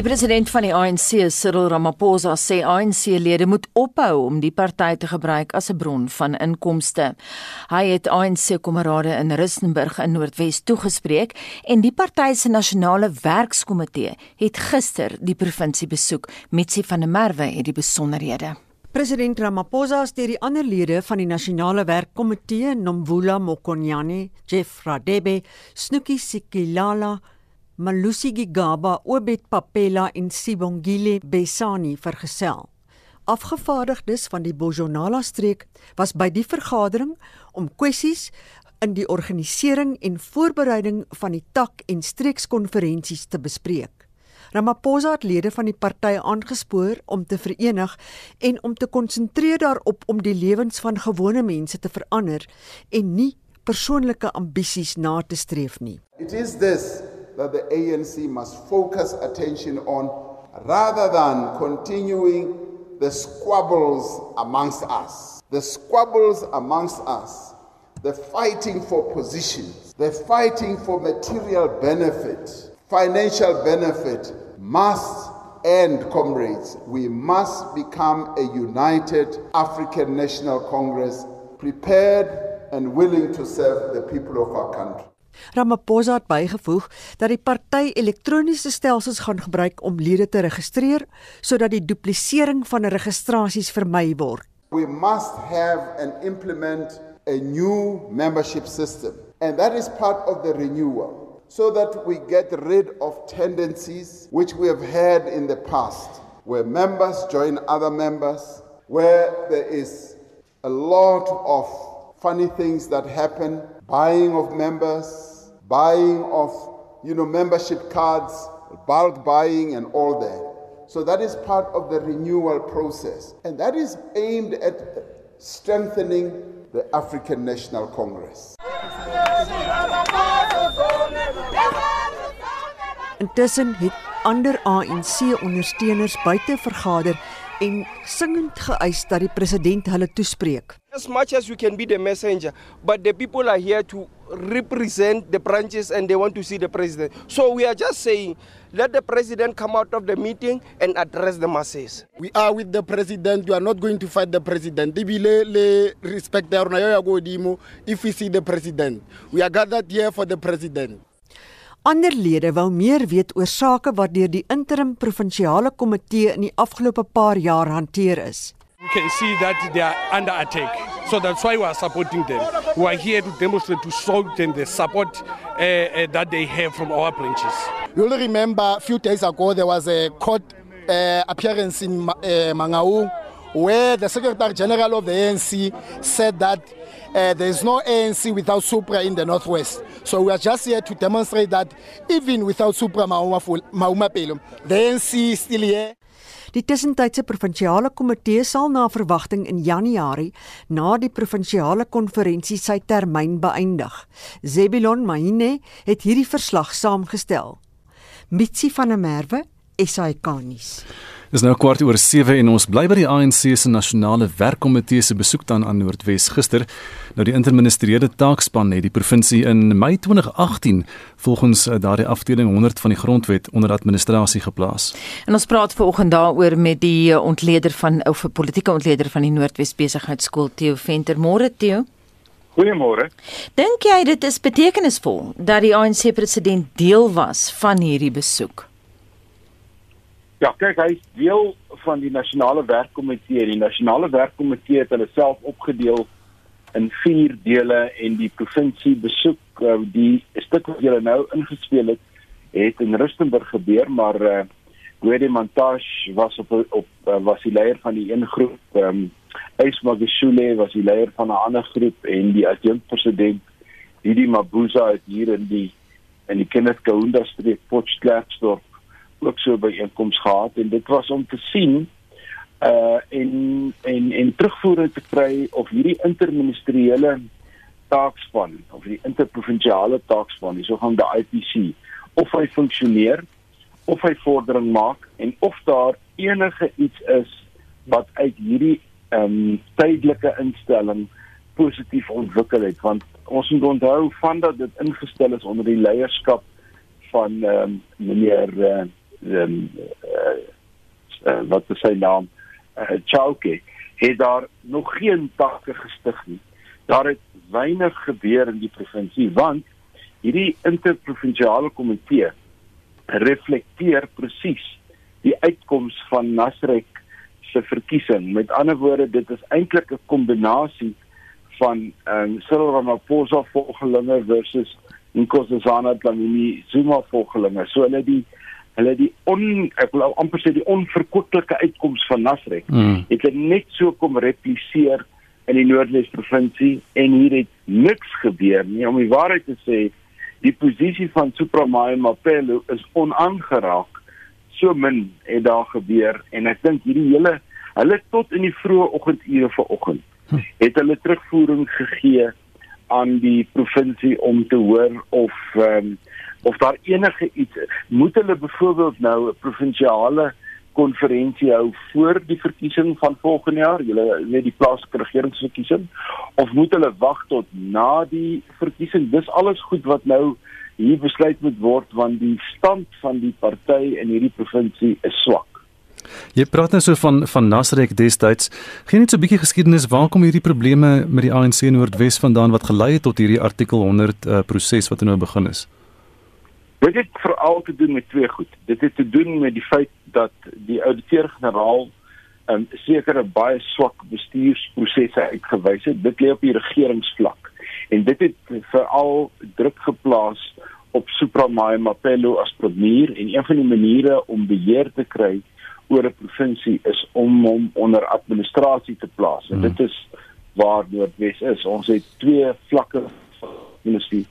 Die president van die ANC, Cyril Ramaphosa, sê ANC-lede moet ophou om die party te gebruik as 'n bron van inkomste. Hy het ANC-kamerade in Rustenburg in Noordwes toegespreek en die party se nasionale werkskomitee het gister die provinsie besoek. Mitsi van der Merwe het die besonderhede. President Ramaphosa het die ander lede van die nasionale werkkomitee, Nomvula Mokonyane, Jeff Radebe, Snuki Sikilala, Malusi Gigaba, Obed Papela en Sibongile Besani vergesel. Afgevaardigdes van die Bojonala streek was by die vergadering om kwessies in die organisering en voorbereiding van die tak en streekskonferensies te bespreek. Ramaphosa het lede van die party aangespoor om te verenig en om te konsentreer daarop om die lewens van gewone mense te verander en nie persoonlike ambisies na te streef nie. It is this that the ANC must focus attention on rather than continuing the squabbles amongst us. The squabbles amongst us, the fighting for positions, the fighting for material benefit, financial benefit must end, comrades. We must become a united African National Congress prepared and willing to serve the people of our country. Ramaphosa het bygevoeg dat die party elektroniese stelsels gaan gebruik om lede te registreer sodat die duplisering van registrasies vermy word. We must have and implement a new membership system and that is part of the renewal so that we get rid of tendencies which we have had in the past where members join other members where there is a lot of funny things that happen buying of members buying of you know membership cards, bulk buying and all that. So that is part of the renewal process and that is aimed at strengthening the African National Congress. Intussen het ander ANC-ondersteuners buite vergader en singend geëis dat die president hulle toespreek. As much as we can be the messenger, but the people are here to represent the branches and they want to see the president. So we are just saying, let the president come out of the meeting and address the masses. We are with the president. You are not going to fight the president. Ibile le respect if we see the president. We are gathered here for the president. Ander lede wou meer weet oor sake wat deur die interim provinsiale komitee in die afgelope paar jaar hanteer is. We can see that they are under attack. So that's why we are supporting them. We are here to demonstrate to show them the support uh, uh, that they have from our branches. You'll remember a few days ago there was a court uh, appearance in uh, Mangau where the Secretary General of the ANC said that uh, there is no ANC without Supra in the Northwest. So we are just here to demonstrate that even without Supra Mauma, Pelo, the ANC is still here. Die tussentydse provinsiale komitee sal na verwagting in Januarie na die provinsiale konferensie sy termyn beëindig. Zebulon Mahine het hierdie verslag saamgestel. Mitsi van der Merwe, SAK-nuus. Dis nou kwart oor 7 en ons bly by die ANC se nasionale werkkomitee se besoek dan aan Noordwes gister. Nou die interministeriële taakspan het die provinsie in Mei 2018 volgens eh, daardie afdeling 100 van die grondwet onder administrasie geplaas. En ons praat veraloggend daaroor met die eh, ontleder van of politieke ontleder van die Noordwes Besigheidsskool Theo Venter. Môre Theo. Goeiemôre. Dink jy dit is betekenisvol dat die ANC president deel was van hierdie besoek? Ja, kyk, hy is deel van die nasionale werkkomitee. Die nasionale werkkomitee het hulle self opgedeel in vier dele en die provinsie besoek uh, die stuk wat julle nou ingespeel het, het in Rustenburg gebeur, maar uh Gwede Montage was op op uh, was die leier van die een groep, ehm um, Ysmagashule was die leier van 'n ander groep en die adjunkt president Didi Mabuza het hier in die in die Kenneth Kaunda streek Potchefstroom ook so by einkoms gehad en dit was om te sien uh en en en terugvoer te kry of hierdie interministeriële taakspan of die interprovinsiale taakspan, die sogenaamde IPC, of hy funksioneer of hy vordering maak en of daar enige iets is wat uit hierdie ehm um, tydelike instelling positief ontwikkel het. Want ons moet onthou van dat dit ingestel is onder die leierskap van ehm um, meneer uh, um, uh, uh, wat is sy naam uh, Chauke het daar nog geen takke gestig nie. Daar het weinig gebeur in die provinsie want hierdie interprovinsiale komitee reflekteer presies die uitkoms van Nasrek se verkiesing. Met ander woorde, dit is eintlik 'n kombinasie van ehm um, Cyril Ramaphosa volgelinge versus Nkosazana Dlamini Zuma volgelinge. So hulle die hulle die on ek wil amper sê die onverkoeklike uitkoms van Nasrek mm. het hulle net so kom repliseer in die Noordwes provinsie en hier het niks gebeur nie om die waarheid te sê die posisie van Supramae Mapelo is onaangeraak so min het daar gebeur en ek dink hierdie hele hulle tot in die vroeë oggendure vanoggend het hulle terugvoering gegee aan die provinsie om te hoor of um, of daar enige iets moet hulle byvoorbeeld nou 'n provinsiale konferensie hou voor die verkiesing van volgende jaar, julle weet die plaaslike regeringsverkiesing of moet hulle wag tot na die verkiesing? Dis alles goed wat nou hier besluit moet word want die stand van die party in hierdie provinsie is swak. Jy praat nou so van van Nasrek destyds. Geen net so 'n bietjie geskiedenis waar kom hierdie probleme met die ANC in Noordwes vandaan wat gelei het tot hierdie artikel 100 uh, proses wat nou begin is? Dit het veral te doen met twee goed. Dit het te doen met die feit dat die ouditeur-generaal 'n um, sekere baie swak bestuursprosesse uitgewys het. Dit lê op die regeringsvlak en dit het veral druk geplaas op Supramae Mapelo as premier en een van die maniere om beheer te kry oor 'n provinsie is om hom onder administrasie te plaas. En hmm. dit is waar Noordwes is. Ons het twee vlakke van ministerie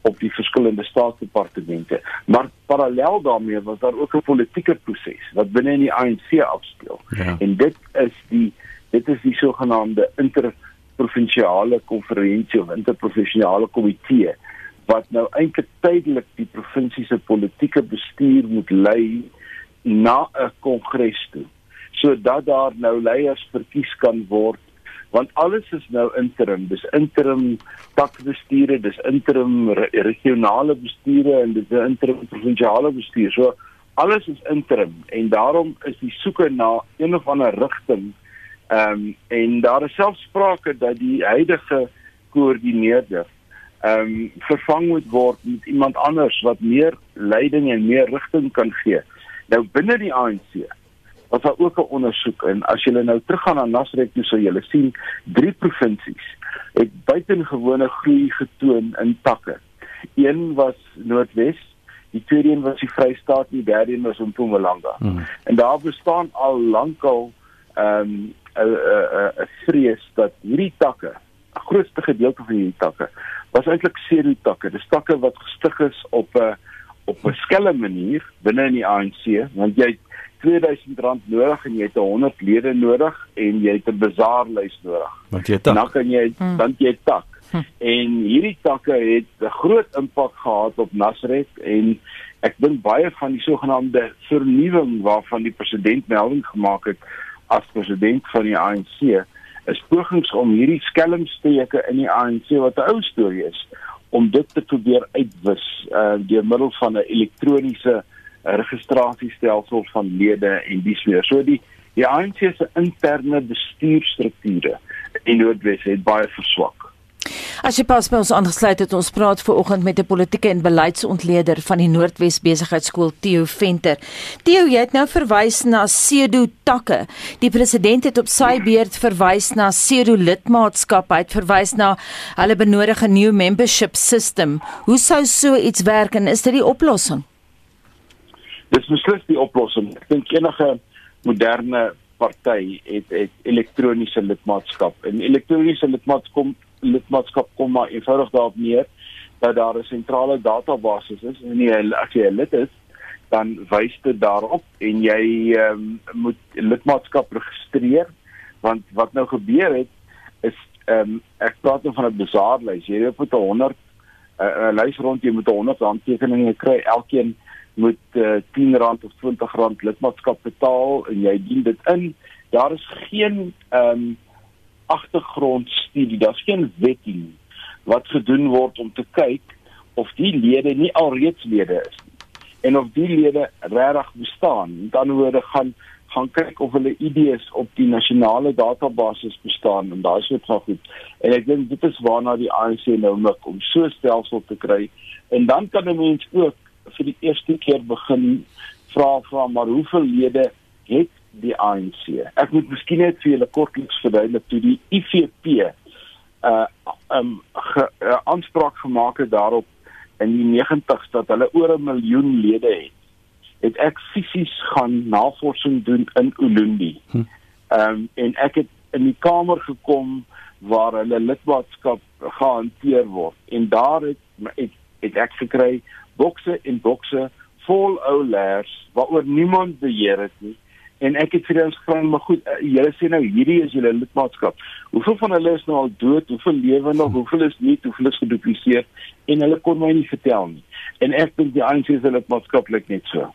op die verskillende staatsdepartemente. Maar parallel daarmee was daar ook 'n politieke proses wat binne in die ANC afspeel. Ja. En dit is die dit is die sogenaamde interprovinsiale konferensie of interprovinsiale komitee wat nou eintlik tydelik die provinsie se politieke bestuur moet lei na 'n kongres toe sodat daar nou leiers verkies kan word want alles is nou interim. Dis interim takbestuure dis interim re regionale bestuure en dis interim provinsiale bestuur. So alles is interim en daarom is die soeke na een of ander rigting ehm um, en daar is selfs sprake dat die huidige koördineerder ehm um, vervang moet word met iemand anders wat meer leiding en meer rigting kan gee. Nou binne die ANC was daar ook 'n ondersoek en as jy nou teruggaan na Nasrek toe sou jy sien drie provinsies het buitengewone groei getoon in takke. Een was Noordwes, die tweede een was die Vrystaat en die derde een was Mpumalanga. Hmm. En daar bestaan al lankal ehm um, 'n 'n 'n vrees dat hierdie takke, 'n grootste gedeelte van hierdie takke, was eintlik seru takke. Dis takke wat gestig is op 'n op 'n skelm manier binne in die ANC, want jy 2000 rand nodig en jy het 100 lede nodig en jy het 'n bazaarlys nodig. Want jy tak. Dan kan jy hmm. dan jy tak. Hm. En hierdie takke het 'n groot impak gehad op Nasrek en ek dink baie van die sogenaamde vernuwing waarvan die president melding gemaak het as president van die ANC is pogings om hierdie skelmsteke in die ANC wat 'n ou storie is om dit te probeer uitwis uh, deur middel van 'n elektroniese registrasiestelsel van lede en dis meer. So die die ANC se interne bestuurstrukture in Noordwes het baie verswak. As jy pas by ons aangesluit het, ons praat ver oggend met 'n politieke en beleidsontleder van die Noordwes Besigheidsskool Theo Venter. Theo, jy het nou verwys na Sedo takke. Die president het op sy beurt verwys na Sedo lidmaatskap. Hy het verwys na hulle benodige new membership system. Hoe sou so iets werk en is dit die oplossing? Dis beslis die oplossing. Ek dink enige moderne party het het elektroniese lidmaatskap. En elektroniese lidmaatskap lidmaatskap kom maar eenvoudig daarop neer dat daar 'n sentrale database is en jy as jy 'n lid is, dan wys dit daarop en jy um, moet lidmaatskap registreer want wat nou gebeur het is um, ek praat nou van 'n bazaarlys. Jy het met 100 'n uh, lys rond jy moet 100 handtekeninge kry elkeen moet uh, eh, 10 rand of 20 rand lidmaatskap betaal en jy dien dit in. Daar is geen ehm um, agtergrondstudie, daar's geen wetting wat gedoen word om te kyk of die lede nie alreeds lede is nie. en of die lede regtig bestaan. Met ander woorde gaan gaan kyk of hulle idees op die nasionale database bestaan en daai soort van goed. En ek dink dit is waarna die ANC nou mik om so stelsel te kry. En dan kan 'n mens ook vir die eerste keer begin vra vra maar hoeveel lede het die ANC? Ek moet miskien net vir julle kortliks verduidelik toe die IFP uh um uh, aanspraak gemaak het daarop in die 90's dat hulle oor 'n miljoen lede het het ek fisies gaan navorsing doen in Ulundi. Hm. Ehm um, en ek het in die kamer gekom waar hulle lidmaatskap gehanteer word en daar het het, het ek gekry bokse en bokse vol ou leers waaroor niemand beheer het nie. En ek het vir hulle gevra maar goed uh, julle sê nou hierdie is julle lidmaatskap. Hoeveel van hulle is nou al dood? Hoeveel lewe nog? Hoeveel is nie hoeveel is gedupliseer en hulle kon my nie vertel nie. En ek dink die ANC se lidmaatskaplik net so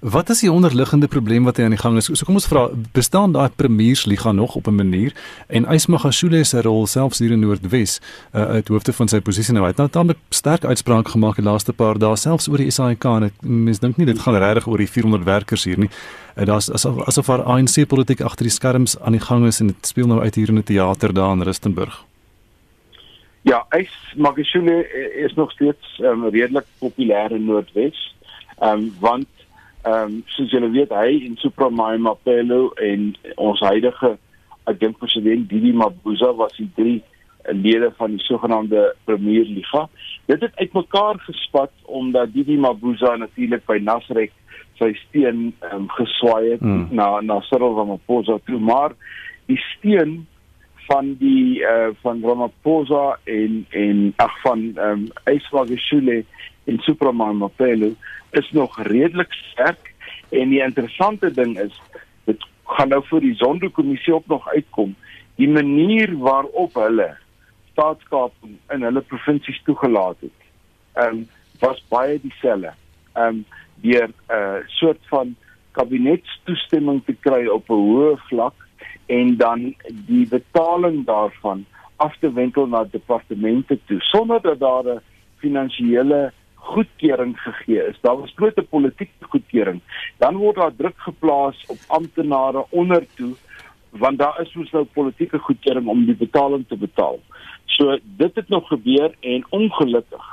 Wat is die onderliggende probleem wat hy aan die gang is? So kom ons vra, bestaan daai premiersliga nog op 'n manier en Ysmagashule se rol selfs hier in Noordwes, uh, uit hoofde van sy posisie nou, hy het nou tamelik sterk uitspraak gemaak die laaste paar dae selfs oor die SAIK en ek mens dink nie dit gaan regtig oor die 400 werkers hier nie. Uh, Daar's asof asof haar ANC politiek agter die skerms aan die gang is en dit speel nou uit hier in 'n teater daar in Rustenburg. Ja, Ysmagashule is nog steeds um, redelik populêr in Noordwes. Ehm um, want Ehm um, soos julle weet hy en Supramai Mapelo en ons huidige ek dink president Didi Mabuza was die drie lede van die sogenaamde Premier Liga. Dit het uitmekaar gespat omdat Didi Mabuza natuurlik by Nasrek sy steun ehm um, geswaai het hmm. na na Cyril Ramaphosa toe maar die steun van die eh uh, van Ramaphosa en en ag van ehm um, Yswagashule en Supramai Mapelo is nog redelik sterk en die interessante ding is dit gaan nou vir die Zondo-kommissie op nog uitkom die manier waarop hulle staatskap in hulle provinsies toegelaat het. Ehm um, was baie dieselfde. Ehm um, deur 'n uh, soort van kabinetstoestemming te kry op 'n hoë vlak en dan die betaling daarvan af te wentel na departemente toe sonder dat daar 'n finansiële goedkeuring gegee is. Daar was groot politieke goedkeuring. Dan word daar druk geplaas op amptenare onder toe want daar is mos nou politieke goedkeuring om die betaling te betaal. So dit het nog gebeur en ongelukkig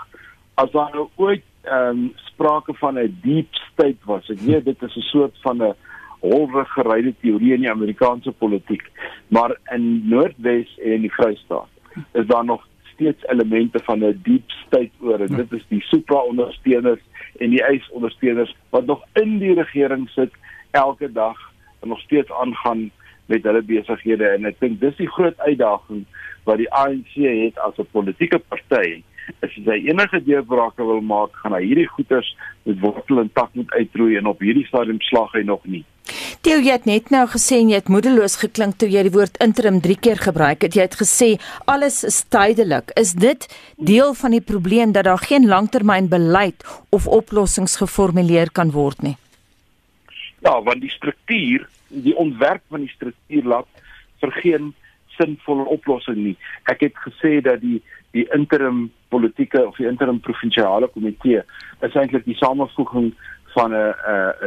as daar nou ooit ehm um, sprake van 'n deep state was. Ek weet dit is 'n soort van 'n halwe geryde teorie in die Amerikaanse politiek, maar in Noordwes en in die Vrystaat is daar nog steeds elemente van 'n diep state oor en dit is die supra ondersteuners en die eis ondersteuners wat nog in die regering sit elke dag en nog steeds aangaan met hulle besighede en ek dink dis die groot uitdaging wat die ANC het as 'n politieke party as jy enige deurbrake wil maak gaan hy hierdie goeters met wortel en tak moet uitroei en op hierdie stadium slag hy nog nie Theo, jy het net nou gesê jy het moedeloos geklink toe jy die woord interim 3 keer gebruik het. Jy het gesê alles is tydelik. Is dit deel van die probleem dat daar geen langtermynbeleid of oplossings geformuleer kan word nie? Ja, want die struktuur, die ontwerp van die struktuur laat vir geen sinvolle oplossing nie. Ek het gesê dat die die interim politieke of die interim provinsiale komitee is eintlik die samevoeging van 'n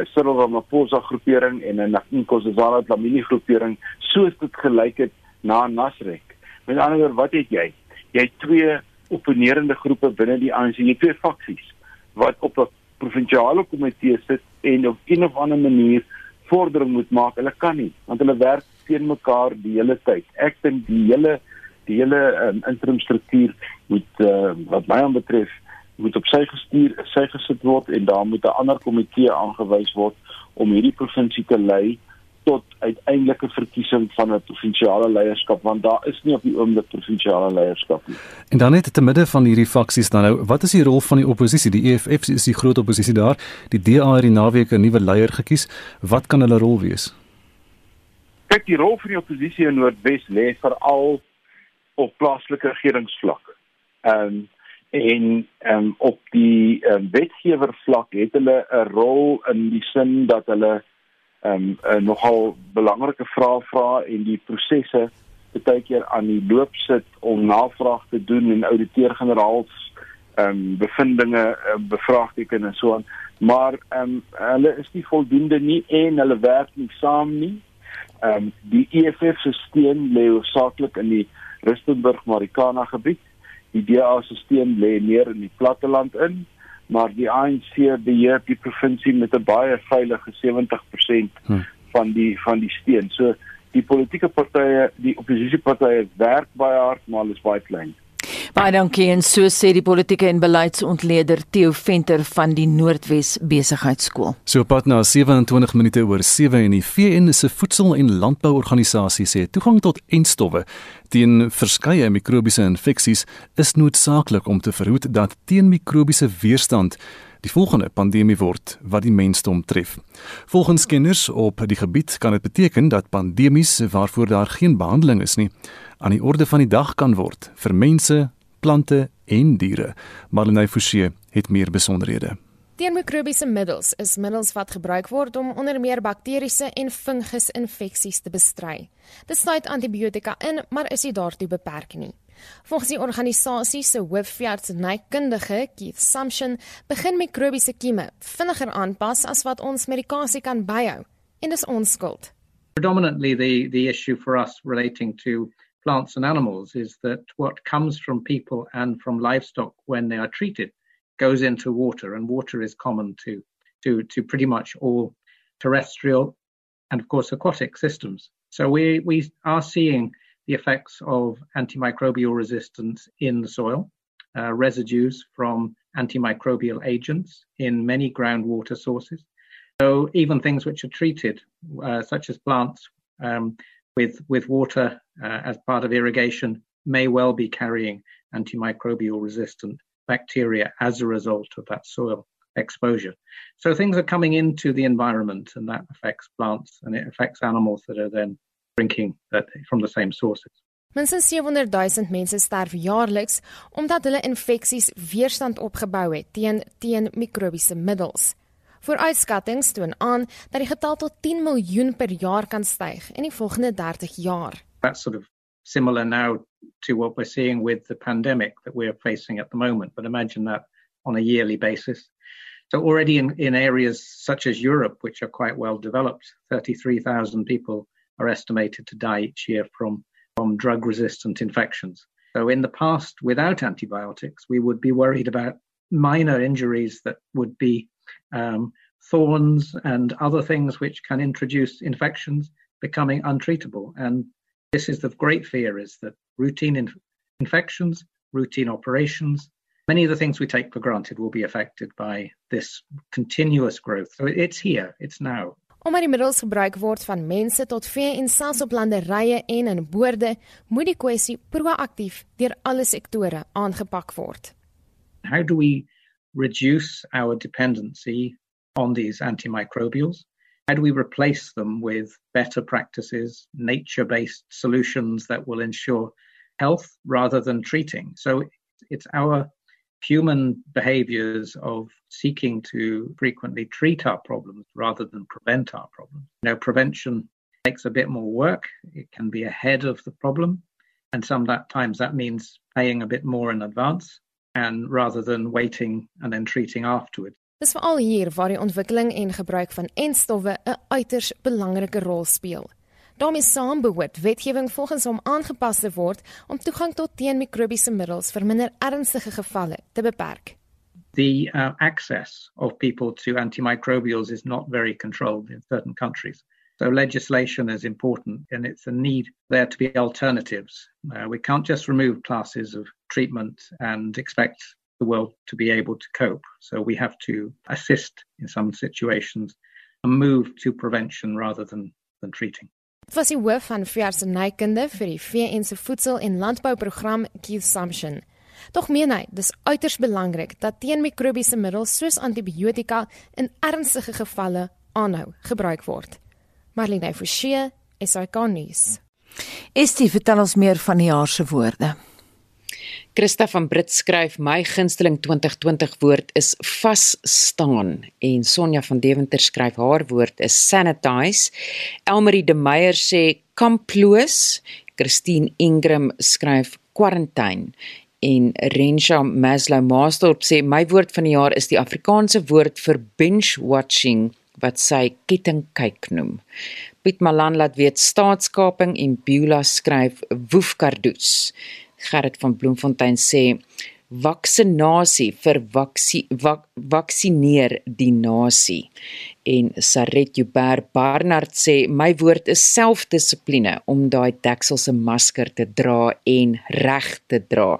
'n Cyril Ramaphosa groepering en 'n Nkosazana Dlamini groepering soos dit gelyk het na Nasrek. Met ander woorde, wat het jy? Jy het twee opponerende groepe binne die ANC, jy twee faksies wat op 'n provinsiale komitee sit en op 'n of ander manier vordering moet maak. Hulle kan nie, want hulle werk teen mekaar die hele tyd. Ek dink die hele die hele um, interim struktuur moet uh, wat my aanbetref moet op sy gestuur sy gesit word en daar moet 'n ander komitee aangewys word om hierdie provinsie te lei tot uiteindelike verkiesing van 'n provinsiale leierskap want daar is nie op die oomblik provinsiale leierskap nie. En dan net te midde van hierdie faksies dan nou, wat is die rol van die oppositie? Die EFF is die groot oppositie daar. Die DA het die naweek 'n nuwe leier gekies. Wat kan hulle rol wees? Kyk, die rol van die oppositie in Noordwes lê veral op plaaslike regeringsvlak. Ehm um, en um, op die um, wetgewer vlak het hulle 'n rol in die sin dat hulle um, 'n nogal belangrike vrae vra en die prosesse baie keer aan die loop sit om navraag te doen en ouditeur-generaals ehm um, bevindinge uh, bevraagteken en so aan maar ehm um, hulle is nie voldoende nie en hulle werk nie saam nie. Ehm um, die EFF se steun lê hoofsaaklik in die Rustenburg Marikana gebied. Die DA se steun lê meer in die platteland in, maar die ANC beheer die provinsie met 'n baie veilige 70% hmm. van die van die steun. So die politieke partye, die oppositiepartye werk baie hard, maar hulle is baie klein. Baie dankie en so sê die politieke en beleidsontleder Theo Venter van die Noordwes Besigheidsskool. So pad na 27 minute oor 7 en die VN se voedsel- en landbouorganisasie sê toegang tot enstowwe teen verskeie mikrobiese infeksies is noodsaaklik om te verhoed dat teen mikrobiese weerstand die volgende pandemie word wat die mensdom tref. Volgens kenners op die gebied kan dit beteken dat pandemies waarvoor daar geen behandeling is nie aan die orde van die dag kan word vir mense, plante en diere. Marlenae Forsie het meer besonderhede. Teenmikrobiese middels is middels wat gebruik word om onder meer bakteriese en fungusinfeksies te bestry. Dit sluit antibiotika in, maar is nie daartoe beperk nie. Volgens die organisasie se hoofveeartsenykundige Keith Sumption begin mikrobiese kieme vinniger aanpas as wat ons medikasie kan byhou en dis ons skuld. Predominantly the the issue for us relating to plants and animals is that what comes from people and from livestock when they are treated goes into water, and water is common to, to, to pretty much all terrestrial and, of course, aquatic systems. So we, we are seeing the effects of antimicrobial resistance in the soil, uh, residues from antimicrobial agents in many groundwater sources. So even things which are treated, uh, such as plants, um, with, with water uh, as part of irrigation may well be carrying antimicrobial resistant bacteria as a result of that soil exposure. So things are coming into the environment and that affects plants and it affects animals that are then drinking that from the same sources. Minstens 700 000 mense sterf jaarliks omdat hulle infeksies weerstand opgebou het teen teen mikrobiese middels. Vooruitskattinge toon aan dat die getal tot 10 miljoen per jaar kan styg in die volgende 30 jaar. That's sort of similar now to what we're seeing with the pandemic that we're facing at the moment, but imagine that on a yearly basis. So already in, in areas such as Europe, which are quite well developed, 33,000 people are estimated to die each year from, from drug resistant infections. So in the past, without antibiotics, we would be worried about minor injuries that would be um, thorns and other things which can introduce infections becoming untreatable. And this is the great fear is that routine inf- infections, routine operations, many of the things we take for granted will be affected by this continuous growth. So it's here, it's now. Omdat die middels gebruik word van mense tot vee en selfs op landerye en in boorde, moet die kwessie proaktief deur alle sektore aangepak word. How do we reduce our dependency on these antimicrobials? How do we replace them with better practices, nature based solutions that will ensure health rather than treating? So it's our human behaviors of seeking to frequently treat our problems rather than prevent our problems. You know, prevention takes a bit more work. It can be ahead of the problem. And sometimes that means paying a bit more in advance and rather than waiting and then treating afterwards. Dis veral hier waar die ontwikkeling en gebruik van enstowwe 'n uiters belangrike rol speel. daarmee saam behoort wetgewing volgens hom aangepas te word om toegang tot teenmikrobiese middels vir minder ernstige gevalle te beperk. The uh, access of people to antimicrobials is not very controlled in certain countries. So legislation is important and it's a need there to be alternatives. Uh, we can't just remove classes of treatment and expect the world to be able to cope. So we have to assist in some situations and move to prevention rather than, than treating. Dit was die hoof van veeartsenykunde vir die VN se voedsel- en landbouprogram Keith Sumption. Tog meen hy, dis uiters belangrik dat teenmikrobiese middels soos antibiotika in ernstige gevalle aanhou gebruik word. Marlene Forsie, SAK nuus. Estie, vertel ons meer van die jaar se woorde. Christa van Brits skryf my gunsteling 2020 woord is vas staan en Sonja van Deventer skryf haar woord is sanitize. Elmarie de Meyer sê kamploos. Christine Ingram skryf quarantine En Rensha Maslow Maasdorp sê my woord van die jaar is die Afrikaanse woord vir binge watching wat sy kettingkyk noem. Piet Malan laat weet staatskaping en Bula skryf woefkardoes. Gerrit van Bloemfontein sê vaksinasie vir vaksie vak, vaksineer die nasie. En Saret Jubber Barnard sê my woord is selfdissipline om daai deksel se masker te dra en reg te dra.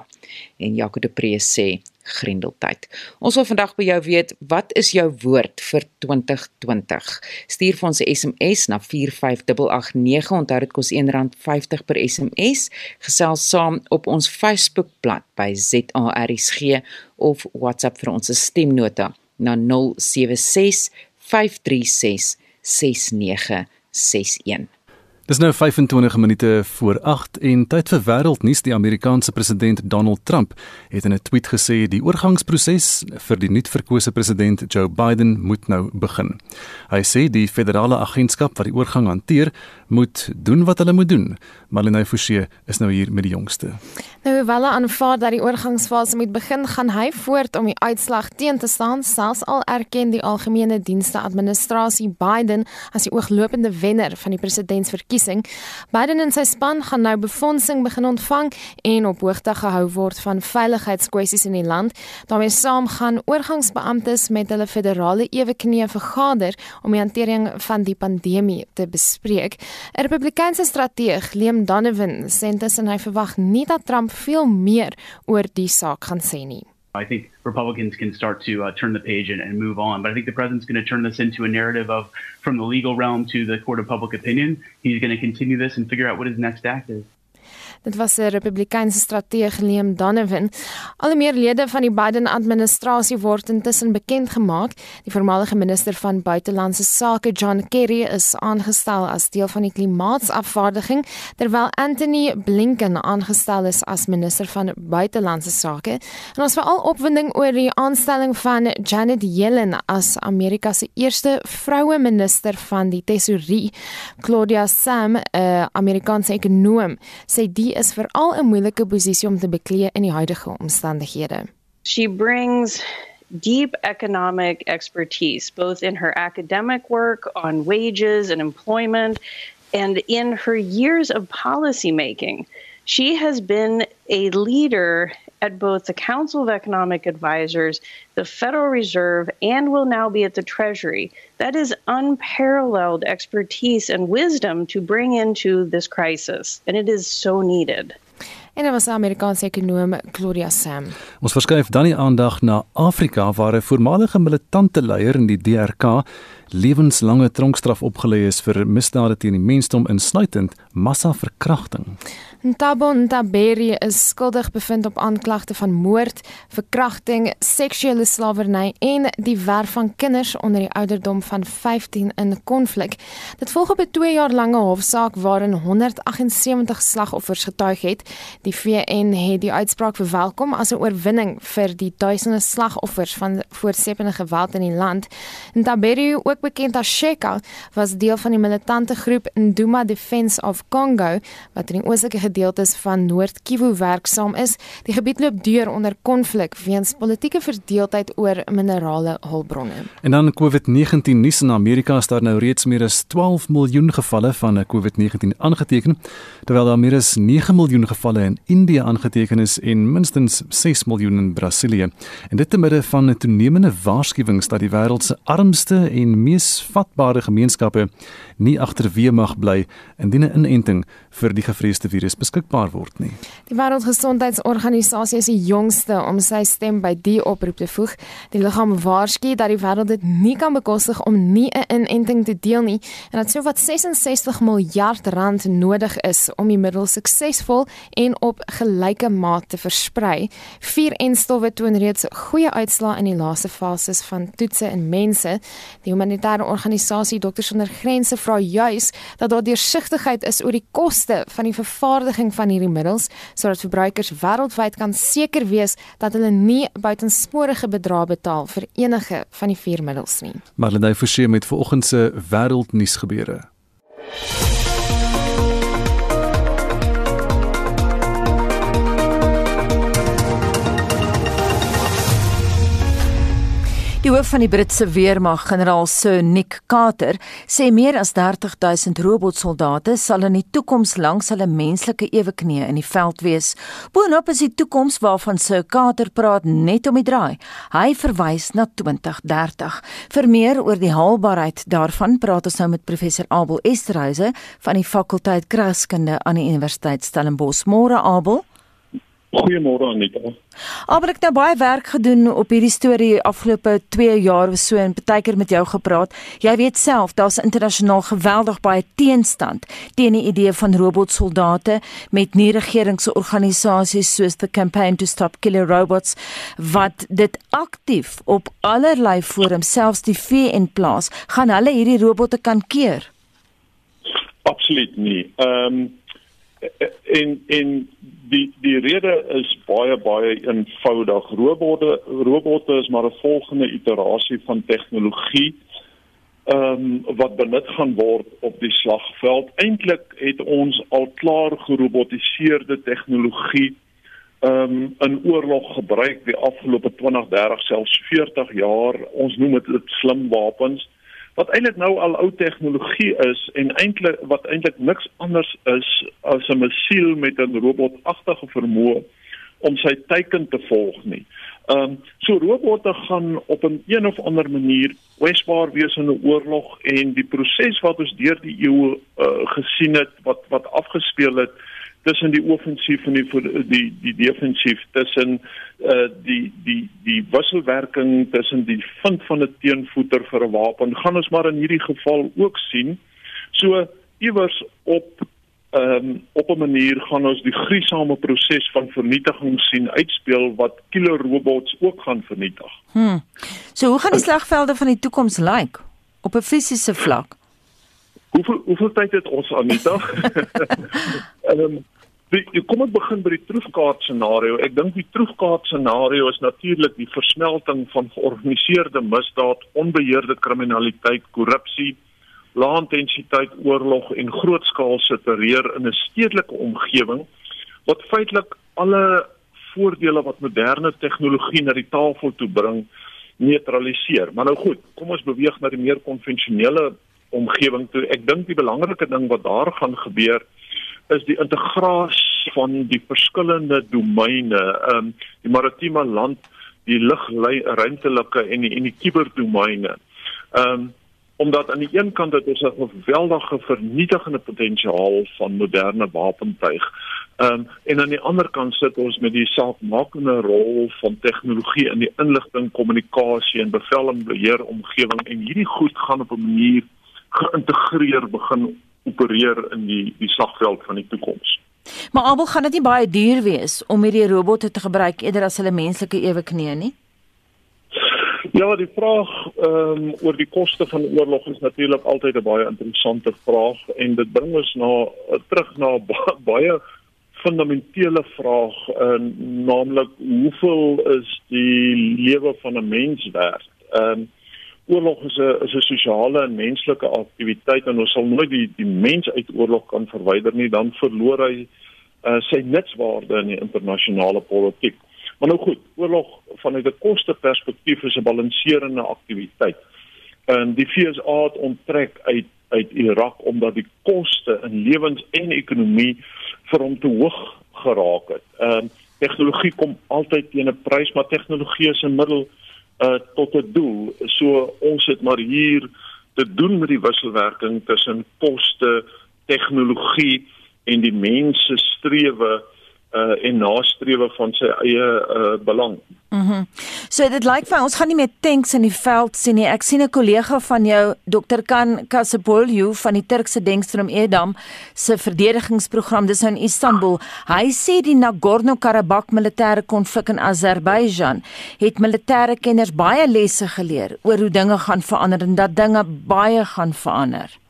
En Jaco de Pre sê Grendeltyd. Ons wil vandag by jou weet, wat is jou woord vir 2020? Stuur vir ons 'n SMS na 45889. Onthou dit kos R1.50 per SMS. Gesels saam op ons Facebookblad by ZARSG of WhatsApp vir ons stemnota na 076 536 6961. Dis nou 25 minute voor 8 en tyd vir wêreldnuus. Die Amerikaanse president Donald Trump het in 'n tweet gesê die oorgangsproses vir die nuutverkose president Joe Biden moet nou begin. Hy sê die federale agentskap wat die oorgang hanteer, moet doen wat hulle moet doen. Malene Forsie is nou hier met die jongste. Nou hy aanvaar dat die oorgangsfase moet begin, gaan hy voort om die uitslag teen te staan, selfs al erken die algemene dienste administrasie Biden as die ooglopende wenner van die presidentsverkiesing verkiesing. Biden en sy span gaan nou befondsing begin ontvang en op hoogte gehou word van veiligheidskwessies in die land. daarmee saam gaan oorgangsbeamptes met hulle federale eweknie vergader om die hantering van die pandemie te bespreek. 'n Republikeinse strateeg, Liam Donovan, sê intussen hy verwag nie dat Trump veel meer oor die saak gaan sê nie. I think Republicans can start to uh, turn the page and, and, move on. But I think the president's going to turn this into a narrative of from the legal realm to the court of public opinion. He's going to continue this and figure out what his next act is. Dit was 'n Republikeinse strateeg Liam Donovan. Al meer lede van die Biden-administrasie word intussen bekend gemaak. Die voormalige minister van buitelandse sake, John Kerry, is aangestel as deel van die klimaatsafvaardiging, terwyl Anthony Blinken aangestel is as minister van buitelandse sake. En ons veral opwinding oor die aanstelling van Janet Yellen as Amerika se eerste vroue minister van die tesourie. Claudia Sam, 'n Amerikaanse ekonom, sê die is veral 'n moeilike posisie om te beklee in die huidige omstandighede. She brings deep economic expertise both in her academic work on wages and employment and in her years of policy making. She has been a leader at both the Council of Economic Advisors, the Federal Reserve, and will now be at the Treasury. That is unparalleled expertise and wisdom to bring into this crisis, and it is so needed. En dit was Amerikaanse ekonom Gloria Sam. Ons verskuif dan die aandag na Afrika waar 'n voormalige militante leier in die DRK lewenslange tronkstraf opgelê is vir misdade teen die mensdom insluitend massa-verkrachting. Ntabo Ntaberi is skuldig bevind op aanklagte van moord, verkrachting, seksuele slawerny en die werf van kinders onder die ouderdom van 15 in konflik. Dit volg op 'n 2 jaar lange hofsaak waarin 178 slagoffers getuig het. Die VN het die uitspraak verwelkom as 'n oorwinning vir die duisende slagoffers van voortsepende geweld in die land. Ntaberi, ook bekend as Sheka, was deel van die militante groep Nduma Defense of Congo wat in die oostelike gedeeltes van Noord-Kivu werksaam is. Die gebied loop deur onder konflik weens politieke verdeeldheid oor minerale hulpbronne. En dan COVID-19 nuus in Amerika is daar nou reeds meer as 12 miljoen gevalle van COVID-19 aangeteken, terwyl daar meer as 9 miljoen gevalle in Indië aangeteken is en minstens 6 miljoen in Brasilië. En dit te midde van 'n toenemende waarskuwings dat die wêreld se armste en mees vatbare gemeenskappe nie agterweë mag bly indien 'n inenting vir die gevreesde virus beskikbaar word nie. Die Wêreldgesondheidsorganisasie is die jongste om sy stem by die oproep te voeg. Die liggaam waarsku dat die wêreld dit nie kan bekostig om nie 'n inenting te deel nie en dat sowat 66 miljard rand nodig is om die middel suksesvol en op gelyke maat te versprei. Vier enstowwe toon reeds goeie uitslae in die laaste fases van toetse in mense. Die organisasie Dokters sonder Grense vra juis dat daar deursigtigheid is oor die koste van die vervaardiging van hierdie middels sodat verbruikers wêreldwyd kan seker wees dat hulle nie buitensporige bedrae betaal vir enige van die vier middels nie. Marlene Forsie met vanoggend se wêreldnuus gebeure. Die hoof van die Britse weermag, generaal Sir Nick Carter, sê meer as 30 000 robotsoldate sal in die toekoms langs hulle menslike eweknieë in die veld wees. Boonop is die toekoms waarvan Sir Carter praat net om die draai. Hy verwys na 2030. Vir meer oor die haalbaarheid daarvan praat ons nou met professor Abel Esterhuise van die fakulteit Kraskunde aan die Universiteit Stellenbosch. Môre Abel. Goeiemôre Anita. Maar ek het nou baie werk gedoen op hierdie storie afgelope 2 jaar of so en baie keer met jou gepraat. Jy weet self, daar's internasionaal geweldig baie teenstand teen die idee van robotsoldate met nie-regeringsorganisasies soos the Campaign to Stop Killer Robots wat dit aktief op allerlei forums, selfs die VN plaas, gaan hulle hierdie robotte kan keer. Absoluut nie. Ehm um, en en die die rede is baie baie eenvoudig. Robotte robotte is maar 'n volgende iterasie van tegnologie ehm um, wat benut gaan word op die slagveld. Eintlik het ons al klaar gerobotiseerde tegnologie ehm um, in oorlog gebruik die afgelope 20, 30 selfs 40 jaar. Ons noem dit slim wapens wat eintlik nou al ou tegnologie is en eintlik wat eintlik niks anders is as 'n missiel met 'n robotagtige vermoë om sy teiken te volg nie. Ehm um, so robotte gaan op 'n een, een of ander manier kwesbaar wees in 'n oorlog en die proses wat ons deur die eeue uh, gesien het wat wat afgespeel het tussen die offensief en die die die defensief tussen uh die die die wisselwerking tussen die vind van 'n teenvoeter vir 'n wapen gaan ons maar in hierdie geval ook sien. So iewers op ehm um, op 'n manier gaan ons die gruisame proses van vernietiging sien uitspeel wat killer robots ook gaan vernietig. Hm. So hoe gaan die slagvelde van die toekoms lyk op 'n fisiese vlak? Hoeveel hoeveel tyd het ons Anita? Ehm um, kom ek begin by die troefkaart scenario. Ek dink die troefkaart scenario is natuurlik die versmelting van georganiseerde misdaad, onbeheerde kriminaliteit, korrupsie, lae intensiteit oorlog en grootskaalse terreur in 'n stedelike omgewing wat feitelik alle voordele wat moderne tegnologie na die tafel toe bring neutraliseer. Maar nou goed, kom ons beweeg na die meer konvensionele omgewing toe. Ek dink die belangrike ding wat daar gaan gebeur is die integrasie van die verskillende domeine, ehm um, die maritieme land, die lugruimtelike en die en die kuberdomeine. Ehm um, omdat aan die een kant dit is 'n geweldige vernietigende potensiaal van moderne wapentuig. Ehm um, en aan die ander kant sit ons met die saakmakende rol van tegnologie in die inligting, kommunikasie en bevel en beheer omgewing en hierdie goed gaan op 'n manier geïntegreer begin opereer in die die slagveld van die toekoms. Maar Abel gaan dit nie baie duur wees om hierdie robotte te gebruik eerder as hulle menslike eweknieë nie. Ja, die vraag ehm um, oor die koste van oorlog is natuurlik altyd 'n baie interessante vraag en dit bring ons na terug na baie fundamentele vraag en naamlik hoeveel is die lewe van 'n mens werd? Ehm um, oorlog is 'n is 'n sosiale en menslike aktiwiteit en ons sal nooit die die mens uit oorlog kan verwyder nie dan verloor hy uh, sy nutswaarde in die internasionale politiek. Maar nou goed, oorlog vanuit 'n koste perspektief is 'n balanserende aktiwiteit. En die FSA het onttrek uit uit Irak omdat die koste in lewens en ekonomie vir hom te hoog geraak het. Ehm uh, tegnologie kom altyd teen 'n prys, maar tegnologie is 'n middel uh tot 'n doel. So ons het maar hier te doen met die wisselwerking tussen koste, tegnologie en die mens se strewe uh en nastrewe van sy eie uh belang. Mhm. Mm so dit lyk vir ons gaan nie meer tanks in die veld sien nie. Ek sien 'n kollega van jou, Dr. Kan Kasapolju van die Turkse Denkstrom Edam se verdedigingsprogram dis in Istanbul. Hy sê die Nagorno-Karabakh militêre konflik in Azerbeidjan het militêre kenners baie lesse geleer oor hoe dinge gaan verander en dat dinge baie gaan verander.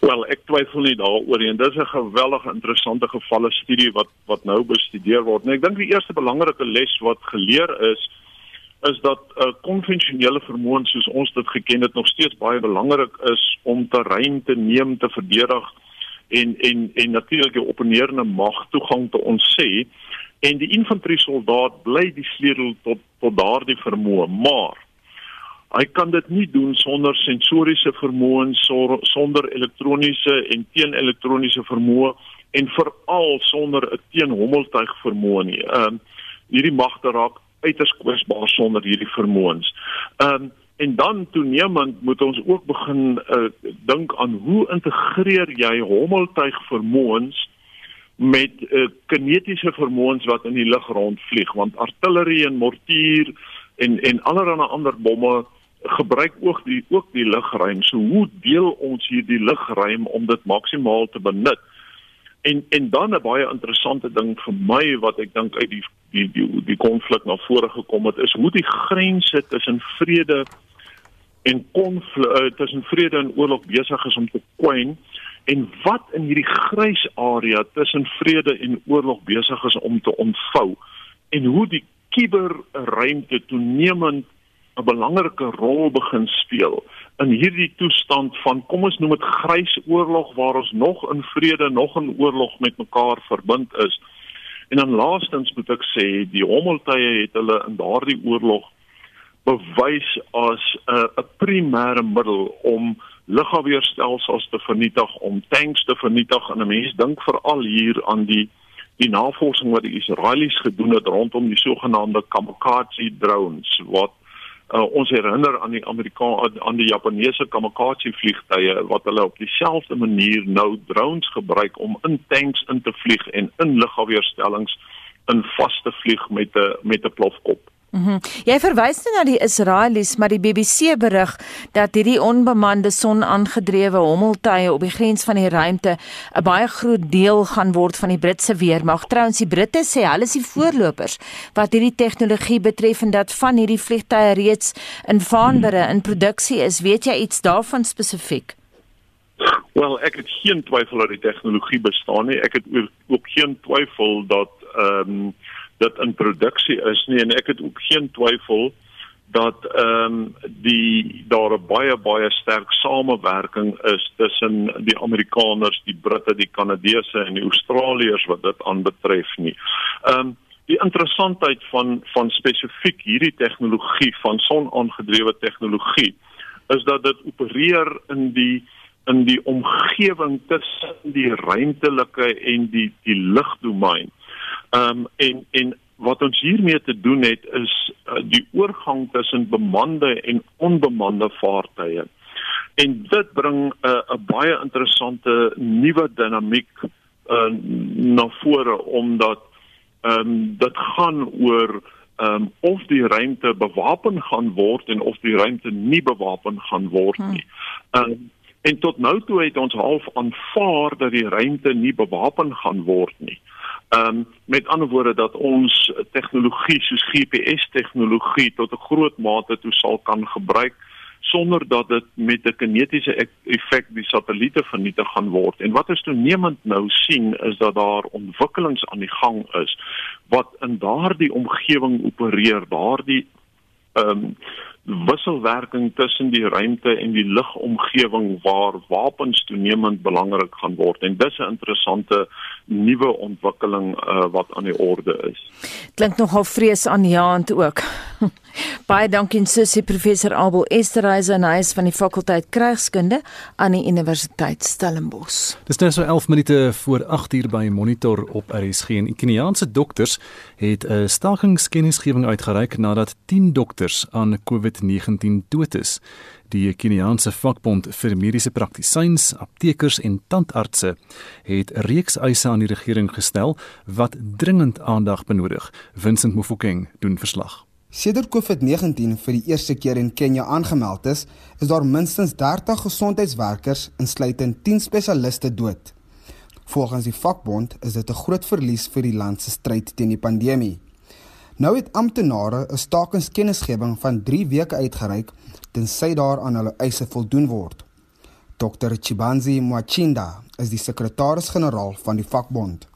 Wel, ek twyfel nie daaroor nie. Dit is 'n geweldig interessante gevalle studie wat wat nou bestudeer word. En ek dink die eerste belangrike les wat geleer is is dat 'n uh, konvensionele vermoë soos ons dit geken het nog steeds baie belangrik is om terrein te neem te verdedig en en en natuurlik die opponerende mag toegang te ontsê en die infanterie soldaat bly die sleutel tot tot daardie vermoë maar Hy kan dit nie doen sonder sensoriese vermoëns, sonder elektroniese en teenelektroniese vermoë en veral sonder 'n teenhommeltuig vermoë nie. Ehm um, hierdie magte raak uiters kwesbaar sonder hierdie vermoëns. Ehm um, en dan toenemend moet ons ook begin uh, dink aan hoe integreer jy hommeltuig vermoëns met uh, kinetiese vermoëns wat in die lug rondvlieg want artillerie en mortier en en allerlei ander bomme gebruik ook die ook die lugruim. So hoe deel ons hierdie lugruim om dit maksimaal te benut? En en dan 'n baie interessante ding vir my wat ek dink uit die die die die konflik na vore gekom het is hoe die grense tussen vrede en konflik uh, tussen vrede en oorlog besig is om te kwyn en wat in hierdie grys area tussen vrede en oorlog besig is om te ontvou en hoe die kuberruimte toenemend 'n belangrike rol begin speel in hierdie toestand van kom ons noem dit grys oorlog waar ons nog in vrede nog in oorlog met mekaar verbind is. En dan laastens moet ek sê die hommeltuie het hulle in daardie oorlog bewys as 'n uh, 'n primêre middel om lugafweerstelsels te vernietig, om tanks te vernietig en 'n mens dink veral hier aan die die navorsing wat die Israelies gedoen het rondom die sogenaamde kamikaze drones wat Uh, ons herinner aan die Amerikaanse aan die Japaneese kamikaze vliegtye wat hulle op dieselfde manier nou drones gebruik om in tanks in te vlieg en in lugafweerstellings in vas te vlieg met 'n met 'n plofkop. Mm -hmm. Jy verwys nou na die Israelies, maar die BBC berig dat hierdie onbemande son-aangedrewe hommeltuie op die grens van die ruimte 'n baie groot deel gaan word van die Britse weermag. Trouens, die Britte sê hulle is die voorlopers wat hierdie tegnologie betref en dat van hierdie vliegtuie reeds in vaandere in produksie is. Weet jy iets daarvan spesifiek? Wel, ek het geen twyfel dat die tegnologie bestaan nie. Ek het ook geen twyfel dat ehm um, dit in produksie is nie en ek het ook geen twyfel dat ehm um, die daar 'n baie baie sterk samewerking is tussen die Amerikaners, die Britte, die Kanadese en die Australiërs wat dit aanbetref nie. Ehm um, die interessantheid van van spesifiek hierdie tegnologie van son-aangedrewe tegnologie is dat dit opereer in die in die omgewing tussen die ruimtelike en die die lugdomein. Ehm um, en en wat ons hiermee te doen het is uh, die oorgang tussen bemande en onbemande vaartuie. En dit bring 'n uh, 'n baie interessante nuwe dinamiek uh, na vore omdat ehm um, dit gaan oor ehm um, of die ruimte bewapen gaan word en of die ruimte nie bewapen gaan word nie. Ehm um, en tot nou toe het ons half aanvaar dat die ruimte nie bewapen gaan word nie. Ehm um, met ander woorde dat ons tegnologie soos GPS tegnologie tot 'n groot mate toe sal kan gebruik sonder dat dit met 'n kinetiese effek die satelliete vernietig gaan word. En wat ons toenemend nou sien is dat daar ontwikkelings aan die gang is wat in daardie omgewing opereer, daardie ehm um, wisselwerking tussen die ruimte en die lugomgewing waar wapens toenemend belangrik gaan word en dis 'n interessante nuwe ontwikkeling uh, wat aan die orde is. Klink nogal vreesaanjaend ook. Baie dankie sussie professor Abel Esterhuis en hy is van die fakulteit krygskunde aan die Universiteit Stellenbosch. Dis nou so 11 minute voor 8 uur by Monitor op RSG en Keniaanse dokters het 'n stakingskennisgewing uitgereik nadat 10 dokters aan COVID-19 dood is. Die Keniaanse vakbond vir mediese praktisyns, aptekers en tandartse het reeks eise aan die regering gestel wat dringend aandag benodig. Vincent Mufokeng doen verslag. Sedert COVID-19 vir die eerste keer in Kenia aangemeld is, is daar minstens 30 gesondheidswerkers, insluitend 10 spesialiste dood. Volgens die vakbond is dit 'n groot verlies vir die land se stryd teen die pandemie. Nou het amptenare 'n stakingskennisgewing van 3 weke uitgereik tensy daar aan hulle eise voldoen word. Dr. Chibanzi Mwachinda is die sekretaris-generaal van die vakbond.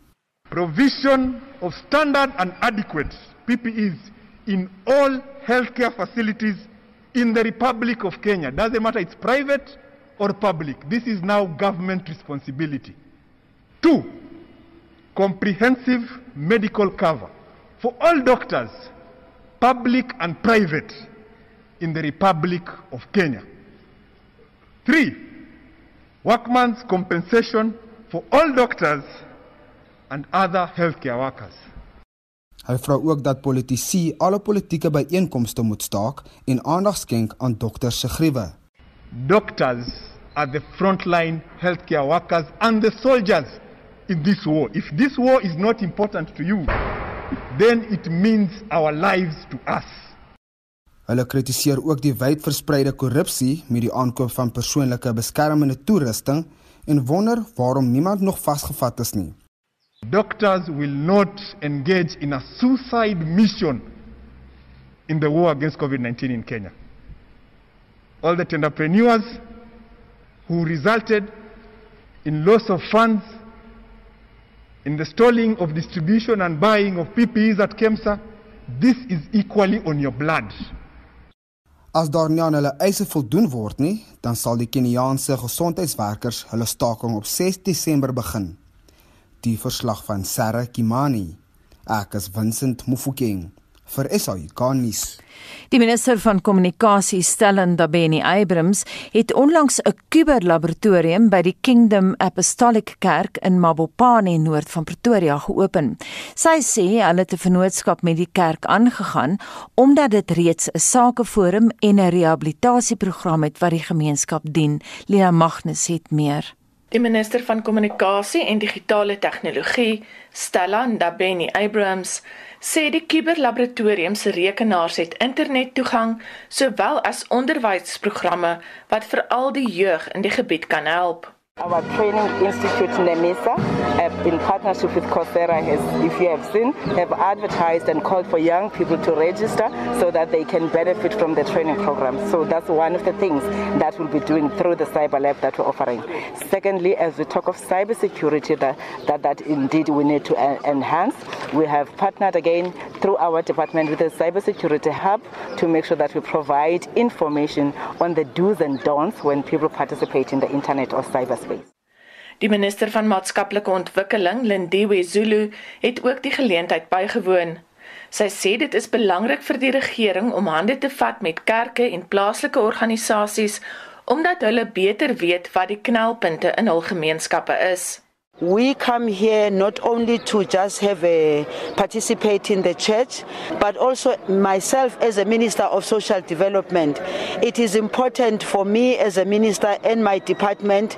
Provision of standard and adequate PPEs in all healthcare facilities in the Republic of Kenya. Doesn't matter it's private or public. This is now government responsibility. Two, comprehensive medical cover for all doctors, public and private, in the Republic of Kenya. Three, workman's compensation for all doctors and other healthcare workers. Hy vra ook dat politici alle politieke byeenkomste moet staak en aandag skenk aan dokters se gruwe. Doctors are the frontline healthcare workers and the soldiers in this war. If this war is not important to you, then it means our lives to us. Hulle kritiseer ook die wydverspreide korrupsie met die aankoop van persoonlike beskermende toerusting en wonder waarom niemand nog vasgevat is nie. Doctors will not engage in a suicide mission in the war against COVID-19 in Kenya. All the entrepreneurs who resulted in loss of funds in the stalling of distribution and buying of PPEs at KEMSA, this is equally on your blood. As daar nie aan hulle eise voldoen word nie, dan sal die Keniaanse gesondheidswerkers hulle staking op 6 Desember begin. Die verslag van Sarah Kimani. Ek is Vincent Mufokeng vir SAI Garnis. Die minister van kommunikasie, Stellan Dabeni Abrams, het onlangs 'n kuberlaboratorium by die Kingdom Apostolic Kerk in Mabopane noord van Pretoria geopen. Sy sê hulle het 'n vennootskap met die kerk aangegaan omdat dit reeds 'n sakeforum en 'n rehabilitasieprogram het wat die gemeenskap dien. Lea Magnus het meer. Die minister van kommunikasie en digitale tegnologie, Stellan Dabeni Abrams, sê die kuberlaboratorium se rekenaars het internettoegang sowel as onderwysprogramme wat vir al die jeug in die gebied kan help. Our training institute NEMISA, in partnership with Coursera, has, if you have seen, have advertised and called for young people to register so that they can benefit from the training program. So that's one of the things that we'll be doing through the cyber lab that we're offering. Secondly, as we talk of cybersecurity, that, that, that indeed we need to uh, enhance, we have partnered again through our department with the cybersecurity hub to make sure that we provide information on the do's and don'ts when people participate in the internet or cyberspace. Die minister van maatskaplike ontwikkeling, Lindiwe Zulu, het ook die geleentheid bygewoon. Sy sê dit is belangrik vir die regering om hande te vat met kerke en plaaslike organisasies omdat hulle beter weet wat die knelpunte in hul gemeenskappe is. We come here not only to just have a participate in the church, but also myself as a minister of social development. It is important for me as a minister and my department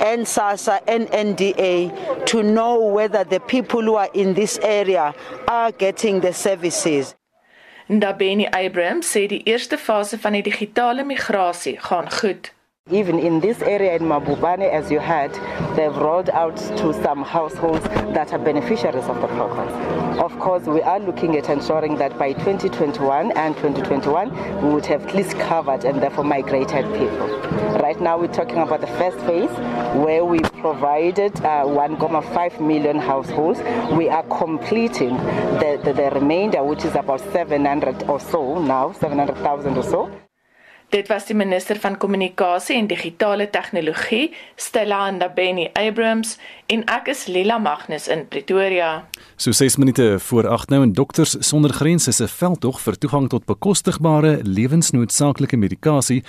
and SASA and NDA to know whether the people who are in this area are getting the services. Ndabeni Abraham sê die eerste fase van die digitale migrasie gaan goed. Even in this area in Mabubane, as you heard, they've rolled out to some households that are beneficiaries of the program. Of course, we are looking at ensuring that by 2021 and 2021, we would have at least covered and therefore migrated people. Right now, we're talking about the first phase where we provided uh, 1.5 million households. We are completing the, the, the remainder, which is about 700 or so now, 700,000 or so. Dit was die minister van kommunikasie en digitale tegnologie, Stella Ndabeni Abrams, en ek is Lila Magnus in Pretoria. So 6 minute voor 8 nou en dokters sonder grense se veldtog vir toegang tot bekostigbare lewensnoodsaaklike medikasie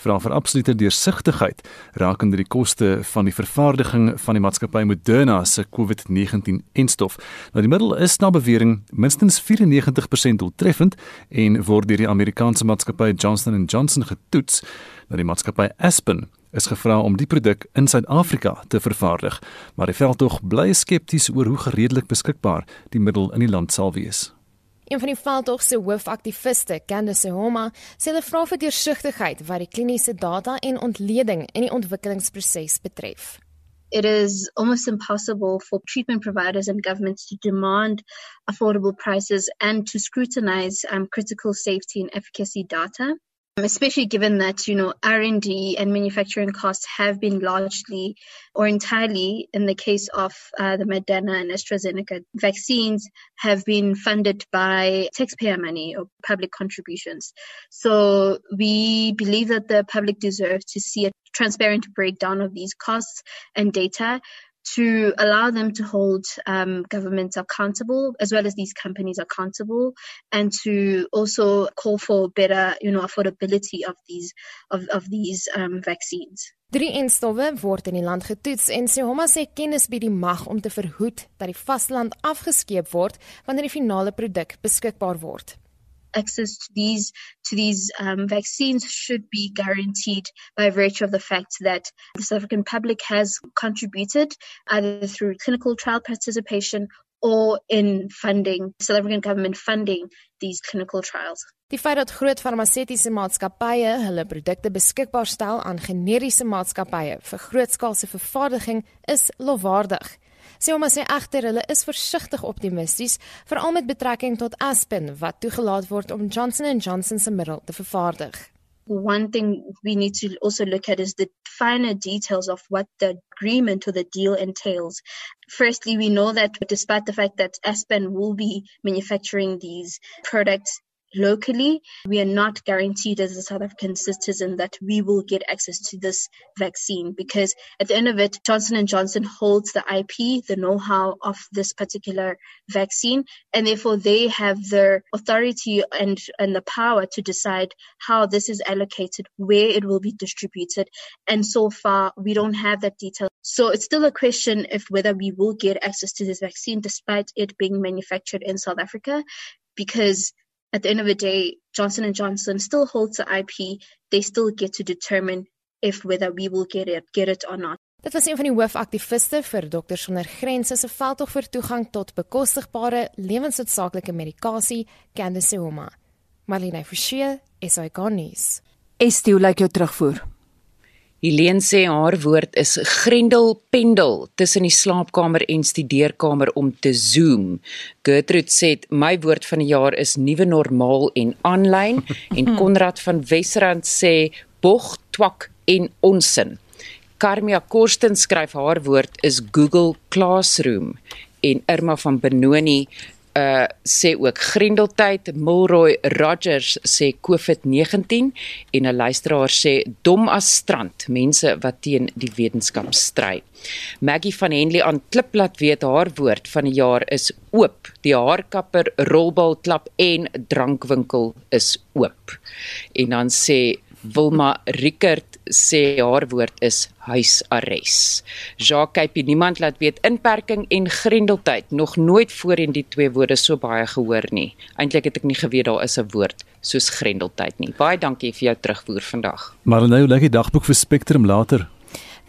vra vir absolute deursigtigheid rakende die koste van die vervaardiging van die maatskappy Moderna se COVID-19-enstof. Nou die middel is na bewering minstens 94% doeltreffend en word deur die Amerikaanse maatskappy Johnson & Johnson getoets. Nou die maatskappy Aspen is gevra om die produk in Suid-Afrika te vervaardig, maar die veldtog bly skepties oor hoe gereedelik beskikbaar die middel in die land sal wees. Een van die veldtog se hoofaktiviste, Candice Homa, sê hulle vra vir deursigtigheid wat die kliniese data en ontleding in die ontwikkelingsproses betref. It is almost impossible for treatment providers and governments to demand affordable prices and to scrutinize um, critical safety and efficacy data. Especially given that you know r&d and manufacturing costs have been largely or entirely in the case of uh, the moderna and astrazeneca vaccines have been funded by taxpayer money or public contributions. So we believe that the public deserves to see a transparent breakdown of these costs and data to allow them to hold um, governments accountable as well as these companies accountable and to also call for better you know affordability of these of, of these um, vaccines Drie enstowwe word in die land getoets en Sehoma sê kennis bied die mag om te verhoed dat die vasteland afgeskeep word wanneer die finale produk beskikbaar word. Access to these to these um, vaccines should be guaranteed by virtue of the fact that the South African public has contributed either through clinical trial participation or in funding South African government funding these clinical trials. Die feit dat groot farmaseutiese maatskappye hulle produkte beskikbaar stel aan generiese maatskappye vir grootskaalse vervaardiging is lofwaardig. Sê hom sê egter hulle is versigtig optimisties veral met betrekking tot Aspen wat toegelaat word om Johnson & Johnson se middel te vervaardig. One thing we need to also look at is the finer details of what the agreement or the deal entails. Firstly, we know that despite the fact that Aspen will be manufacturing these products locally, we are not guaranteed as a South African citizen that we will get access to this vaccine because at the end of it, Johnson & Johnson holds the IP, the know-how of this particular vaccine, and therefore they have the authority and, and the power to decide how this is allocated, where it will be distributed. And so far, we don't have that detail. So it's still a question if whether we will get access to this vaccine despite it being manufactured in South Africa because at the end of the day, Johnson and Johnson still holds the IP. They still get to determine if whether we will get it, get it or not. Dit was een van die hoofaktiviste vir Dokters Sonder Grense se veldtog vir toegang tot bekostigbare lewensnoodsaaklike medikasie, Candice Homa. Marlene Forsie, SAK nuus. Estie, hoe lyk jou terugvoer? Helene sê haar woord is grendel pendel tussen die slaapkamer en studeerkamer om te zoom. Gertrude sê my woord van die jaar is nuwe normaal en aanlyn en Konrad van Wesrand sê bog twak en onsin. Karmia Korsten skryf haar woord is Google Classroom en Irma van Benoni uh sê ook Grendeltyd Milroy Rogers sê COVID-19 en 'n luisteraar sê dom as strand mense wat teen die wetenskap stry. Maggie van Henley aan Klip laat weet haar woord van die jaar is oop. Die haarkapper, rolbal klap en drankwinkel is oop. En dan sê Wilma Rickert sê haar woord is huisarrest. Jacques Kypie niemand laat weet inperking en grendeltyd nog nooit voorheen die twee woorde so baie gehoor nie. Eintlik het ek nie geweet daar is 'n woord soos grendeltyd nie. Baie dankie vir jou terugvoer vandag. Maar nou lê die dagboek vir Spectrum later.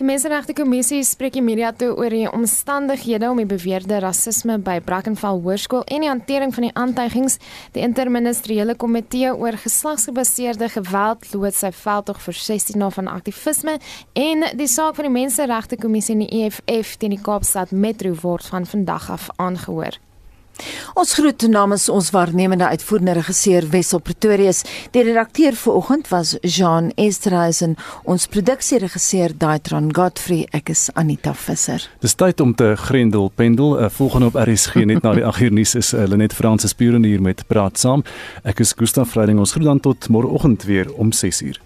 Die Menseregte Kommissie spreek die media toe oor die omstandighede om die beweerde rasisme by Brackenfell Hoërskool en die hantering van die aantuigings. Die interministeriële komitee oor geslagsgebaseerde geweld loods sy veldtog vir 16 dae van aktivisme en die saak van die Menseregte Kommissie in die EFF teen die Kaapstad Metro word van vandag af aangehoor. Ons groet namens ons waarnemende uitvoerende regisseur Wessel Pretorius. Die redakteur vanoggend was Jean Esterhuizen, ons produksieregisseur Daitron Godfrey. Ek is Anita Visser. Dis tyd om te grendel pendel. Uh, volgende op RSG net na die 8 uur nuus is uh, Lenet Fransis Puren hier met praat saam. Ek is Gustaf Vreiding. Ons groet dan tot môreoggend weer om 6 uur.